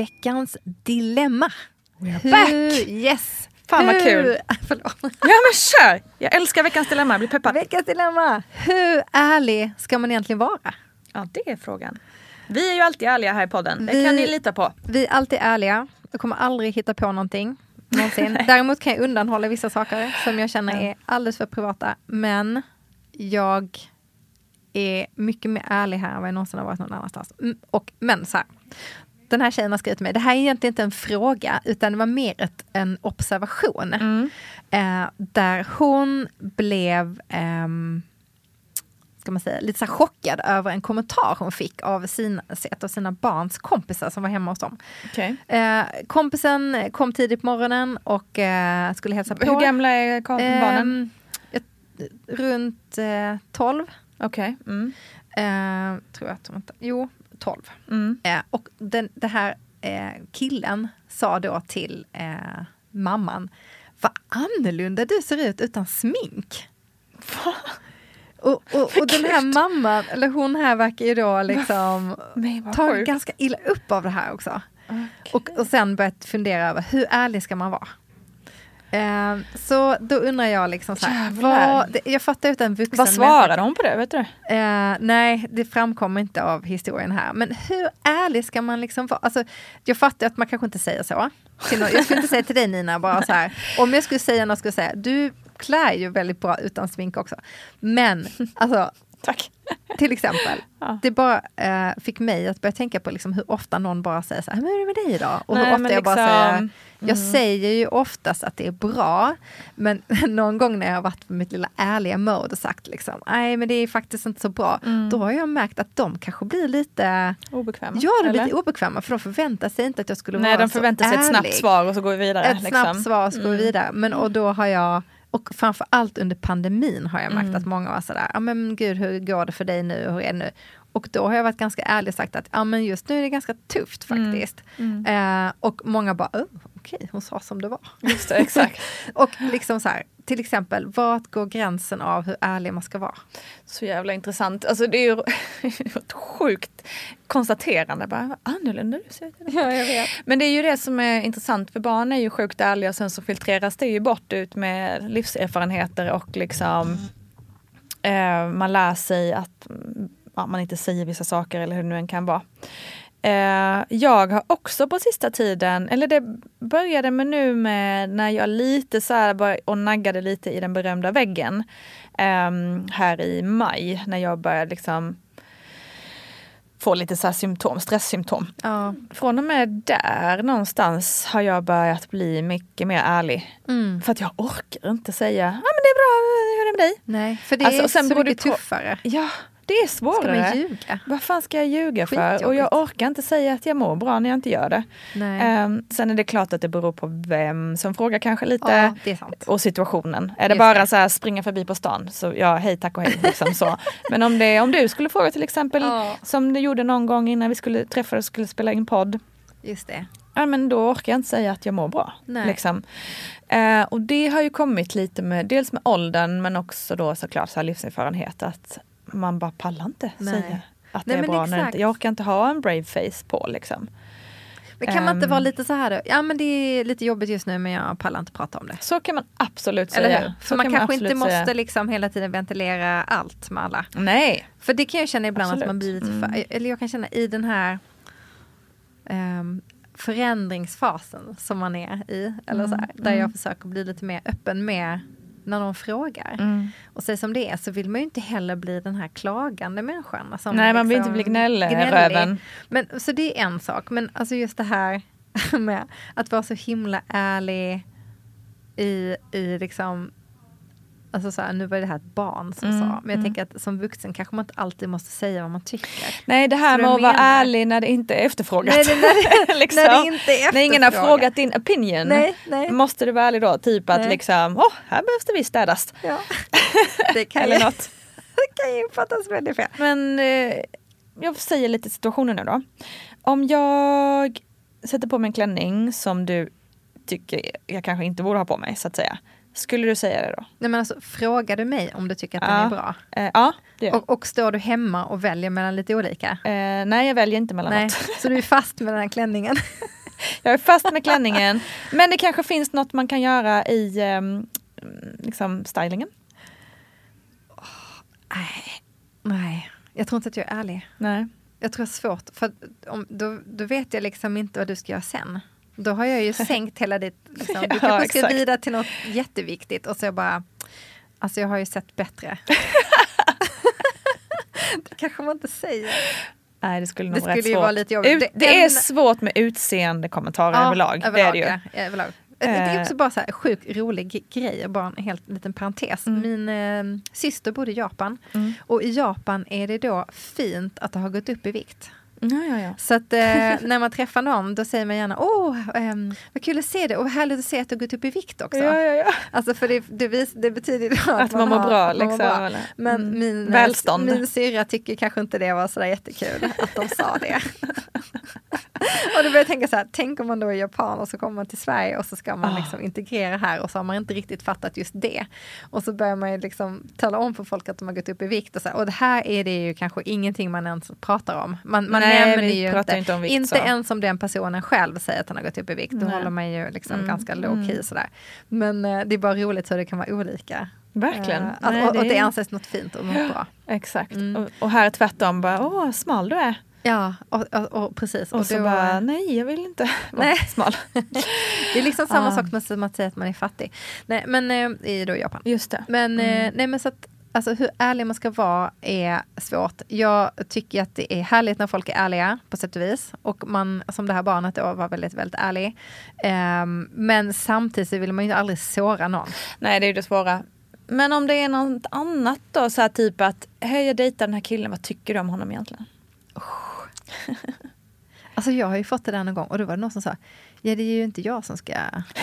Veckans dilemma. We're back! Yes! Fan vad Hur- kul. Förlåt. Ja men kör! Jag älskar veckans dilemma, jag blir peppad. Veckans dilemma. Hur ärlig ska man egentligen vara? Ja det är frågan. Vi är ju alltid ärliga här i podden, det Vi- kan ni lita på. Vi är alltid ärliga. Jag kommer aldrig hitta på någonting. Någonsin. Däremot kan jag undanhålla vissa saker som jag känner är alldeles för privata. Men jag är mycket mer ärlig här än vad jag någonsin har varit någon annanstans. Och, men så här. Den här tjejen har skrivit mig, det här är egentligen inte en fråga utan det var mer ett, en observation. Eh, där hon blev ehm, ska man säga, lite så chockad över en kommentar hon fick av ett av sina barns kompisar som var hemma hos dem. Okej. Eh, kompisen kom tidigt på morgonen och eh, skulle hälsa på. Hur gamla är kom- barnen? Ehm, ett- runt eh, 12. Okej. Mm. Eh, tror jag att de inte... Jo, 12. Mm. Eh, och den, det här eh, killen sa då till eh, mamman, vad annorlunda du ser ut utan smink. Och, och, och den här mamman, eller hon här verkar ju då liksom ta ganska illa upp av det här också. Och, och sen börjat fundera över hur ärlig ska man vara? Eh, så då undrar jag liksom så här, vad, det, jag fattar ju att en vuxen Vad svarade hon på det? Vet du? Eh, nej, det framkommer inte av historien här. Men hur ärlig ska man liksom vara? Alltså, jag fattar att man kanske inte säger så. Någon, jag skulle inte säga till dig Nina, bara så här. Om jag skulle säga något skulle jag säga, du klär ju väldigt bra utan smink också. Men, alltså, Tack. till exempel, Ja. det bara eh, fick mig att börja tänka på liksom hur ofta någon bara säger så här, hur är det med dig idag? Och Nej, hur ofta jag bara liksom, säger, jag säger ju oftast att det är bra, men någon gång när jag har varit på mitt lilla ärliga mode och sagt liksom, nej men det är faktiskt inte så bra, då har jag märkt att de kanske blir lite, Obekväma? ja de blir lite obekväma för de förväntar sig inte att jag skulle Nej, vara de så förväntar sig ett snabbt ärlig. svar och så går vi vidare. Ett liksom. snabbt svar så går vi vidare. Men och då har jag, och framför allt under pandemin har jag märkt att många var sådär, ja men gud hur går det för dig nu, hur är det nu? Och då har jag varit ganska ärlig och sagt att ja men just nu är det ganska tufft faktiskt. Eh, och många bara, oh, okej hon sa som det var. Just det, exakt. och liksom så här, till exempel, vart går gränsen av hur ärlig man ska vara? Så jävla intressant. Alltså det är ju ett sjukt konstaterande. Bara, annorlunda du ser ut. Ja, jag vet. Men det är ju det som är intressant för barn är ju sjukt ärliga och sen så filtreras det ju bort ut med livserfarenheter och liksom eh, man lär sig att mm, ja, man inte säger vissa saker eller hur det nu än kan vara. Eh, jag har också på sista tiden, eller det började med nu med när jag lite så här bör, och naggade lite i den berömda väggen ehm, här i maj när jag började liksom få lite så här symptom, stresssymptom Ja. från och med där någonstans har jag börjat bli mycket mer ärlig. Mm. För att jag orkar inte säga, ja men det är bra, hur är det med dig? Nej, för det Alltså, är så mycket tuffare. Ja, det är Ska man svårare. ljuga? Vad fan ska jag ljuga för? Och jag orkar inte säga att jag mår bra när jag inte gör det. Ehm, sen är det klart att det beror på vem som frågar kanske lite. ja. Och situationen. Är det Just bara det. så här springa förbi på stan så ja, hej tack och hej. Liksom så. Men om, det, om du skulle fråga till exempel Ja. som du gjorde någon gång innan vi skulle träffas och skulle spela in podd. Just det. Ja men då orkar jag inte säga att jag mår bra. Nej. Liksom. Eh, och det har ju kommit lite med, dels med åldern men också då såklart så här livserfarenhet att man bara pallar inte Nej. säga att Nej, det är bra. När inte, jag orkar inte ha en brave face på liksom. Men kan man inte Ehm. vara lite så här då? Ja men det är lite jobbigt just nu men jag pallar inte prata om det. Så kan man absolut Eller säga. hur? Så För man kan kanske inte absolut måste säga. liksom hela tiden ventilera allt med alla. Nej. För det kan jag känna ibland att man Absolut. blir lite för, eller jag kan känna i den här ehm, förändringsfasen som man är i, eller så här, Mm, där jag försöker bli lite mer öppen med när någon frågar. Mm. Och säga som det är så vill man ju inte heller bli den här klagande människan. Som Nej man vill liksom inte bli gnäll, gnällig. röven. Men, så det är en sak, men alltså just det här med att vara så himla ärlig i, i liksom Alltså så här, nu var det här ett barn som Mm, sa, men jag mm. tänker att som vuxen kanske man inte alltid måste säga vad man tycker. Nej det här med att vara ärlig när det inte är efterfrågat. Nej, det, när, det, liksom. när det inte är När ingen har efterfrågat. frågat din opinion. Nej, nej. Måste du vara ärlig då? Typ att Nej. liksom, åh, här behövs det visst städas. Ja. Det kan Eller något. det kan ju uppfattas väldigt fel. Men eh, jag säger lite situationen nu då. Om jag sätter på mig en klänning som du tycker jag kanske inte borde ha på mig så att säga. Skulle du säga det då? Nej, men alltså, frågar du mig om du tycker att den Ja. är bra? Eh, ja, det gör. Och, och står du hemma och väljer mellan lite olika? Eh, nej, jag väljer inte mellan Nej, något. så du är fast med den här klänningen? Jag är fast med klänningen. Men det kanske finns något man kan göra i ehm, liksom stylingen. Nej, nej, jag tror inte att jag är ärlig. Nej. Jag tror det är svårt, för om, då, då vet jag liksom inte vad du ska göra sen. Då har jag ju sänkt hela ditt... Liksom. Du Ja, kanske ska vidare till något jätteviktigt och så jag bara... Alltså jag har ju sett bättre. det kanske man inte säger. Nej, det skulle nog Det vara skulle rätt svårt. vara lite jobbigt. Ut, Det det är en- svårt med utseende kommentarer överlag. det är det ju. ja, överlag. Det är Eh. också bara så här sjukt rolig grej, bara en helt liten parentes. Mm. Min eh, syster bodde i Japan Mm. och i Japan är det då fint att ha gått upp i vikt. Ja, ja, ja. Så att eh, när man träffar någon då säger man gärna åh, ehm, vad kul att se det och vad härligt att se att du gått upp i vikt också. Ja, ja, ja. Alltså för det, det, vis, det betyder då Att man mår bra. att man mår Liksom, bra. Men Mm. min, eh, Välstånd. min syrra tycker kanske inte det var sådär jättekul att de sa det. och då börjar jag tänka så här, tänk om man då är japan och så kommer man till Sverige och så ska man Ah. liksom integrera här och så har man inte riktigt fattat just det. Och så börjar man ju liksom tala om för folk att de har gått upp i vikt och så här, och det här är det ju kanske ingenting man ens pratar om. Man, man Nej, nämner vi ju pratar inte, inte om vikt, inte så. ens om den personen själv säger att han har gått upp i vikt. Då Nej. håller man ju liksom Mm, ganska low key mm. sådär. Men eh, det är bara roligt hur det kan vara olika. Verkligen. Eh, att, Nej, och, och det är- anses något fint och något bra. Exakt. Mm. Och, och här är tvärtom bara, åh smal du är. Ja, och, och, och precis. Och, så då- bara, nej jag vill inte vara Nej. smal. det är liksom samma Ah. sak som att säga att man är fattig. Nej, men eh, i då Japan. Just det. Men, Mm. eh, nej, men så att, alltså, hur ärlig man ska vara är svårt. Jag tycker att det är härligt när folk är ärliga på sätt och vis. Och man, som det här barnet då, var väldigt, väldigt ärlig. Ehm, men samtidigt vill man ju aldrig såra någon. Nej det är det svåra. Men om det är något annat då, så här typ att, hej jag dejtar den här killen, vad tycker du om honom egentligen? Alltså jag har ju fått det där någon gång och då var det någon som sa Ja det är ju inte jag som ska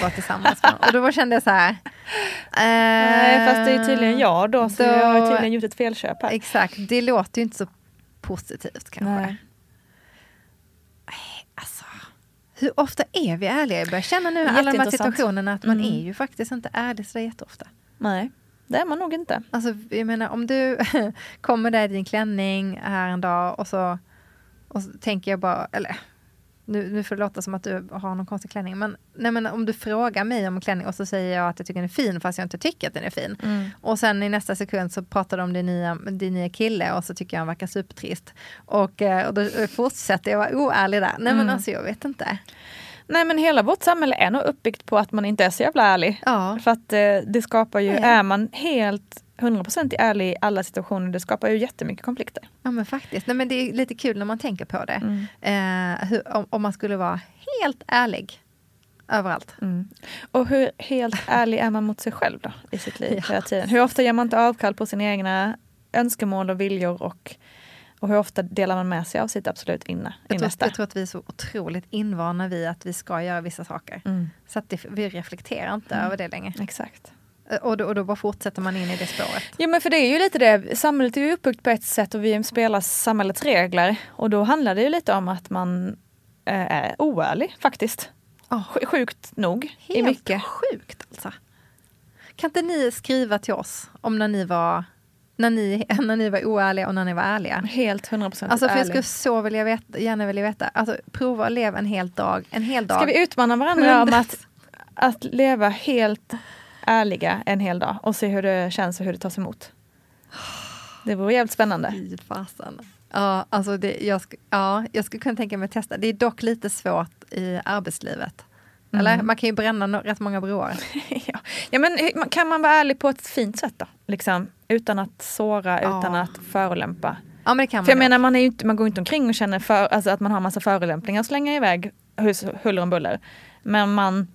vara tillsammans med. Och då kände jag så här. Nej fast det är tydligen jag då, så då- jag har tydligen gjort ett felköp här. Exakt, det låter ju inte så positivt kanske. Nej. Nej, Alltså, hur ofta är vi ärliga? Jag börjar känna nu i alla de här situationerna att man Mm. är ju faktiskt inte ärlig så jätteofta. Nej, det är man nog inte. Alltså jag menar om du kommer där i din klänning här en dag och så, och så tänker jag bara, eller nu, nu får det låta som att du har någon konstig klänning, men, nej, men om du frågar mig om en klänning och så säger jag att jag tycker den är fin fast jag inte tycker att den är fin. Mm. Och sen i nästa sekund så pratar du om din nya, din nya kille och så tycker jag han verkar supertrist. Och, eh, och då fortsätter jag vara oärlig där. Nej men Mm. alltså jag vet inte. Nej men hela vårt samhälle är nog uppbyggt på att man inte är så jävla ärlig. Ja, För att eh, det skapar ju, Nej. är man helt 100% ärlig i alla situationer, det skapar ju jättemycket konflikter. ja men faktiskt. Nej, men det är lite kul när man tänker på det. Mm. Eh, hur, om, om man skulle vara helt ärlig överallt. Mm. Och hur helt ärlig är man mot sig själv då i sitt liv Ja. hela tiden? Hur ofta gör man inte avkall på sina egna önskemål och viljor och, och hur ofta delar man med sig av sitt absolut inne, Jag tror, jag tror att vi är så otroligt invana vid att vi ska göra vissa saker. Mm. Så att det, vi reflekterar inte Mm. över det längre. Exakt. Eh, Och då, och då bara fortsätter man in i det spåret. Ja men för det är ju lite det, samhället är ju uppbyggt på ett sätt och vi spelar samhällets regler och då handlar det ju lite om att man eh, är oärlig faktiskt. Sj- Sjukt nog i Helt mycket. sjukt alltså. Kan inte ni skriva till oss om när ni var, när ni, när ni var oärliga och när ni var ärliga? Helt 100% Alltså för jag ärlig. skulle så vilja veta, gärna vilja veta. Alltså prova att leva en hel dag. En hel dag. Ska vi utmana varandra om att, att leva helt ärliga en hel dag och se hur det känns och hur det tas emot? Det vore jävligt spännande. Fy fasen. Ja, alltså det, jag, sk- ja, jag skulle kunna tänka mig att testa. Det är dock lite svårt i arbetslivet. Eller? Mm. Man kan ju bränna no- rätt många broar. ja. ja, men kan man vara ärlig på ett fint sätt då? Liksom, utan att såra, Ja. utan att förolämpa. Ja men det kan man För jag menar man, är inte, man går inte omkring och känner för, alltså att man har massa förolämpningar att slänga iväg hus, huller om buller. Men man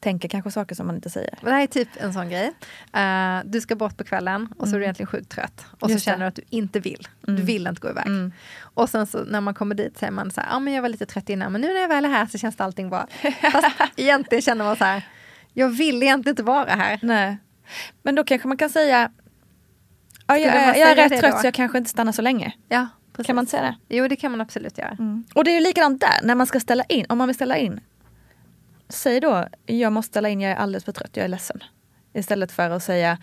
tänker kanske saker som man inte säger. Det här är typ en sån grej. Uh, du ska bort på kvällen och så är du egentligen sjukt trött. Och Just så känner du att du inte vill. Du Mm. vill inte gå iväg. Mm. Och sen så när man kommer dit säger man så här, ja ah, men jag var lite trött innan men nu när jag väl är här så känns allting bra. Fast egentligen känner man så här, jag vill egentligen inte vara här. Nej. Men då kanske man kan säga, ja, jag, är, jag är rätt trött då? så jag kanske inte stannar så länge. Ja, precis. Kan man inte säga det? Jo det kan man absolut göra. Och det är ju likadant där, när man ska ställa in, om man vill ställa in. Säg då, jag måste ställa in, jag är alldeles för trött, jag är ledsen. Istället för att säga,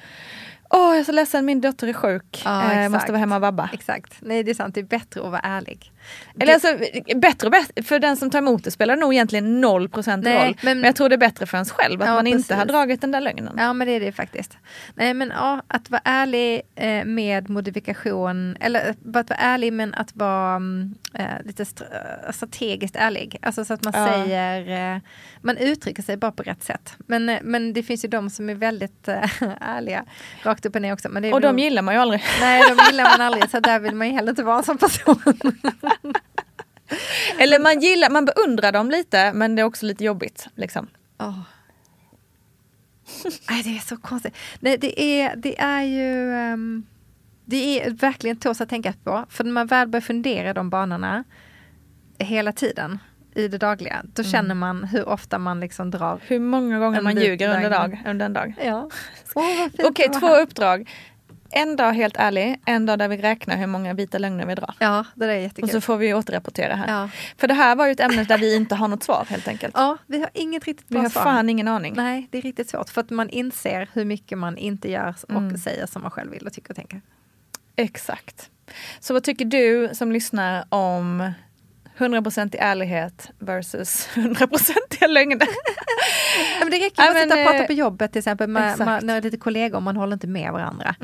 åh jag är så ledsen, min dotter är sjuk, Ja, eh, måste vara hemma och vabba. Exakt, nej det är sant, det är bättre att vara ärlig. Eller alltså, bättre och bättre, för den som tar emot det spelar det nog egentligen noll procent Nej, roll. men- Men, jag tror det är bättre för ens själv att Ja, man inte precis. har dragit den där lögnen. Ja men det är det faktiskt. Nej men ja, att vara ärlig eh, med modifikation, eller att vara ärlig men att vara mm, eh, lite eh, strategiskt ärlig. Alltså så att man Ja. säger, eh, man uttrycker sig bara på rätt sätt. Men, eh, men det finns ju de som är väldigt eh, ärliga, rakt upp och ner också. Och de nog- gillar man ju aldrig. Nej, de gillar man aldrig, så där vill man ju heller inte vara som person. Eller man gillar, man beundrar dem lite men det är också lite jobbigt. Liksom. Åh. Nej, det är så konstigt. Nej, det, är, det är ju... ehm, det är verkligen tås att tänka på. För när man väl börjar fundera de banorna hela tiden i det dagliga, då känner man hur ofta man liksom drar... Hur många gånger man ljuger under, dag, under en dag. Ja. Fint Okej, var två uppdrag. En dag helt ärlig, en dag där vi räknar hur många vita lögner vi drar. Ja, det är Och jättekul. så får vi återrapportera här. ja. För det här var ju ett ämne där vi inte har något svar helt enkelt. ja, vi har inget riktigt vi bra har svar. fan ingen aning. Nej, det är riktigt svårt. För att man inser hur mycket man inte gör och Mm. säger som man själv vill och tycker och tänker. Exakt. Så vad tycker du som lyssnar om 100% i ärlighet versus 100% i lögner? Ja, men det räcker Ja, med att sitta och prata eh, på jobbet till exempel med, med, när lite kollegor, man håller inte med varandra.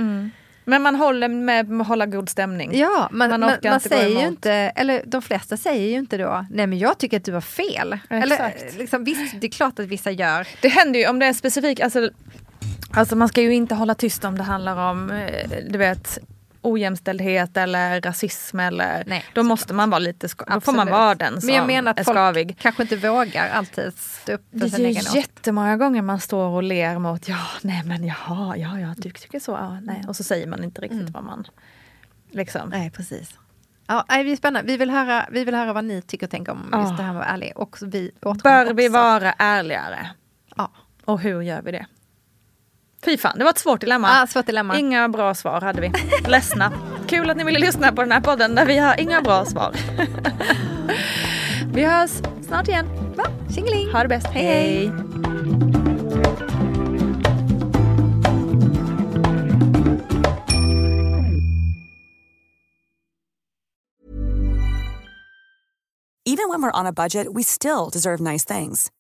Men man håller med med att hålla god stämning. Ja, man, Man man, man säger ju inte, eller de flesta säger ju inte då, nej men jag tycker att du har fel. Eller, Exakt. liksom, visst, det är klart att vissa gör. Det händer ju om det är specifikt, alltså, alltså man ska ju inte hålla tyst om det handlar om, eh, du vet, ojämställdhet eller rasism eller Nej, då måste man vara lite, ska, då får man vara den som Men jag menar att är folk skavig. kanske inte vågar alltid stå upp för Det sin är egen ju åsikt. jättemånga gånger man står och ler mot, ja nej men jaha, ja ja du tycker så, ja nej. Och så säger man inte riktigt Mm. vad man, liksom. Nej, precis. Ja, det är spännande. Vi vill, höra, vi vill höra vad ni tycker och tänker om Ja. just det här med att vara ärlig. Och vi Bör vi också. vara ärligare? Ja. Och hur gör vi det? Fy fan, det var ett svårt dilemma. Ah, svårt dilemma. Inga bra svar hade vi. Ledsna. Kul att ni ville lyssna på den här podden där vi har inga bra svar. vi hörs snart igen. Va? Tjingeling! Ha det bäst. Hej, hej. Even when we're on a budget, we still deserve nice things.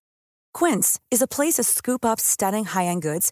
Quince is a place to scoop up stunning high-end goods